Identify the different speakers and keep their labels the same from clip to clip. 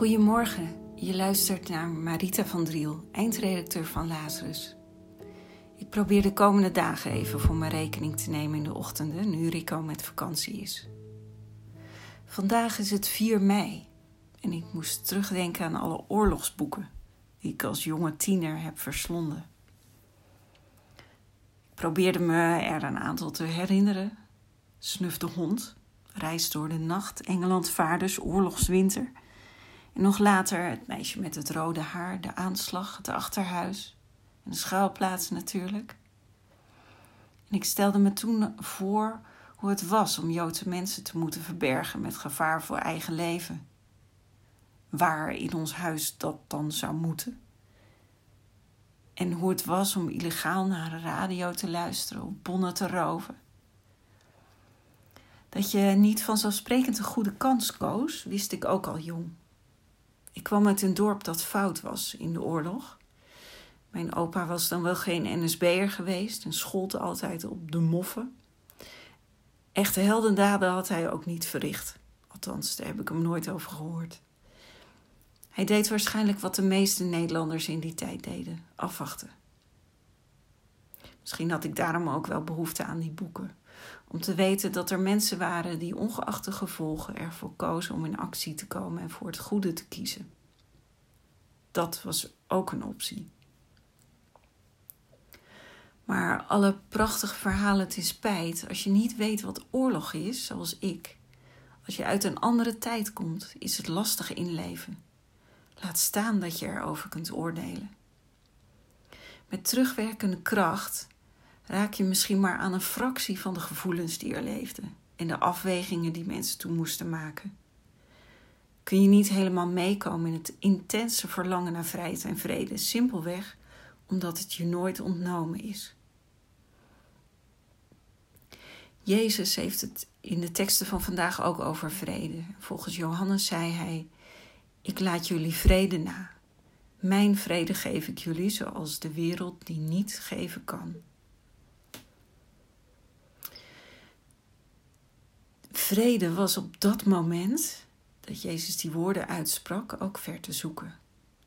Speaker 1: Goedemorgen, je luistert naar Marita van Driel, eindredacteur van Lazarus. Ik probeer de komende dagen even voor mijn rekening te nemen in de ochtenden, nu Rico met vakantie is. Vandaag is het 4 mei en ik moest terugdenken aan alle oorlogsboeken die ik als jonge tiener heb verslonden. Ik probeerde me er een aantal te herinneren. Snuf de hond, Reis door de nacht, Engeland vaarders, oorlogswinter en nog later het meisje met het rode haar, de aanslag, het achterhuis en de schuilplaats natuurlijk. En ik stelde me toen voor hoe het was om Joodse mensen te moeten verbergen met gevaar voor eigen leven. Waar in ons huis dat dan zou moeten. En hoe het was om illegaal naar de radio te luisteren, op bonnen te roven. Dat je niet vanzelfsprekend een goede kans koos, wist ik ook al jong. Ik kwam uit een dorp dat fout was in de oorlog. Mijn opa was dan wel geen NSB'er geweest en schold altijd op de moffen. Echte heldendaden had hij ook niet verricht. Althans, daar heb ik hem nooit over gehoord. Hij deed waarschijnlijk wat de meeste Nederlanders in die tijd deden: afwachten. Misschien had ik daarom ook wel behoefte aan die boeken. Om te weten dat er mensen waren die ongeacht de gevolgen ervoor kozen om in actie te komen en voor het goede te kiezen. Dat was ook een optie. Maar alle prachtige verhalen te spijt, als je niet weet wat oorlog is, zoals ik, als je uit een andere tijd komt, is het lastig inleven. Laat staan dat je erover kunt oordelen. Met terugwerkende kracht raak je misschien maar aan een fractie van de gevoelens die er leefden en de afwegingen die mensen toen moesten maken. Kun je niet helemaal meekomen in het intense verlangen naar vrijheid en vrede, simpelweg omdat het je nooit ontnomen is. Jezus heeft het in de teksten van vandaag ook over vrede. Volgens Johannes zei hij: Ik laat jullie vrede na. Mijn vrede geef ik jullie, zoals de wereld die niet geven kan. Vrede was op dat moment dat Jezus die woorden uitsprak ook ver te zoeken.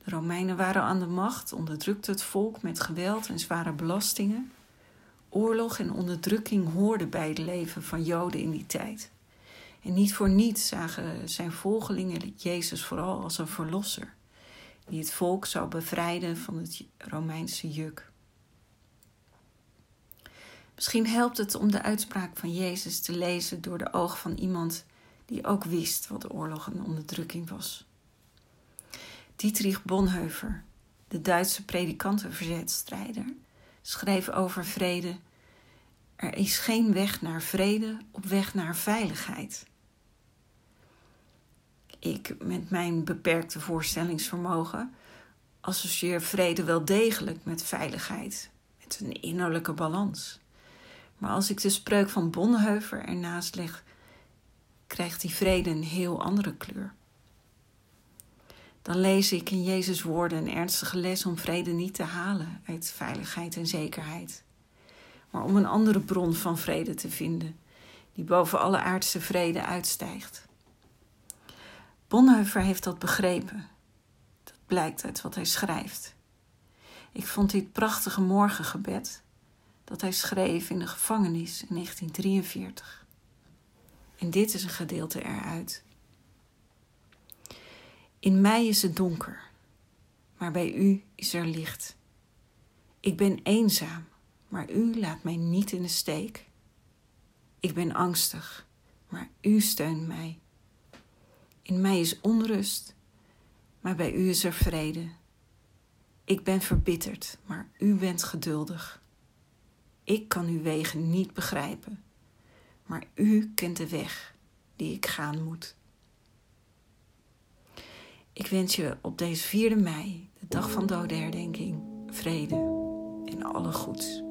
Speaker 1: De Romeinen waren aan de macht, onderdrukte het volk met geweld en zware belastingen. Oorlog en onderdrukking hoorden bij het leven van Joden in die tijd. En niet voor niets zagen zijn volgelingen Jezus vooral als een verlosser, die het volk zou bevrijden van het Romeinse juk. Misschien helpt het om de uitspraak van Jezus te lezen door de ogen van iemand die ook wist wat oorlog en onderdrukking was. Dietrich Bonhoeffer, de Duitse predikantenverzetstrijder, schreef over vrede: Er is geen weg naar vrede op weg naar veiligheid. Ik, met mijn beperkte voorstellingsvermogen, associeer vrede wel degelijk met veiligheid, met een innerlijke balans. Maar als ik de spreuk van Bonhoeffer ernaast leg, krijgt die vrede een heel andere kleur. Dan lees ik in Jezus' woorden een ernstige les om vrede niet te halen uit veiligheid en zekerheid, maar om een andere bron van vrede te vinden, die boven alle aardse vrede uitstijgt. Bonhoeffer heeft dat begrepen. Dat blijkt uit wat hij schrijft. Ik vond dit prachtige morgengebed dat hij schreef in de gevangenis in 1943. En dit is een gedeelte eruit. In mij is het donker, maar bij u is er licht. Ik ben eenzaam, maar u laat mij niet in de steek. Ik ben angstig, maar u steunt mij. In mij is onrust, maar bij u is er vrede. Ik ben verbitterd, maar u bent geduldig. Ik kan uw wegen niet begrijpen, maar u kent de weg die ik gaan moet. Ik wens je op deze 4 mei, de dag van dodenherdenking, vrede en alle goeds.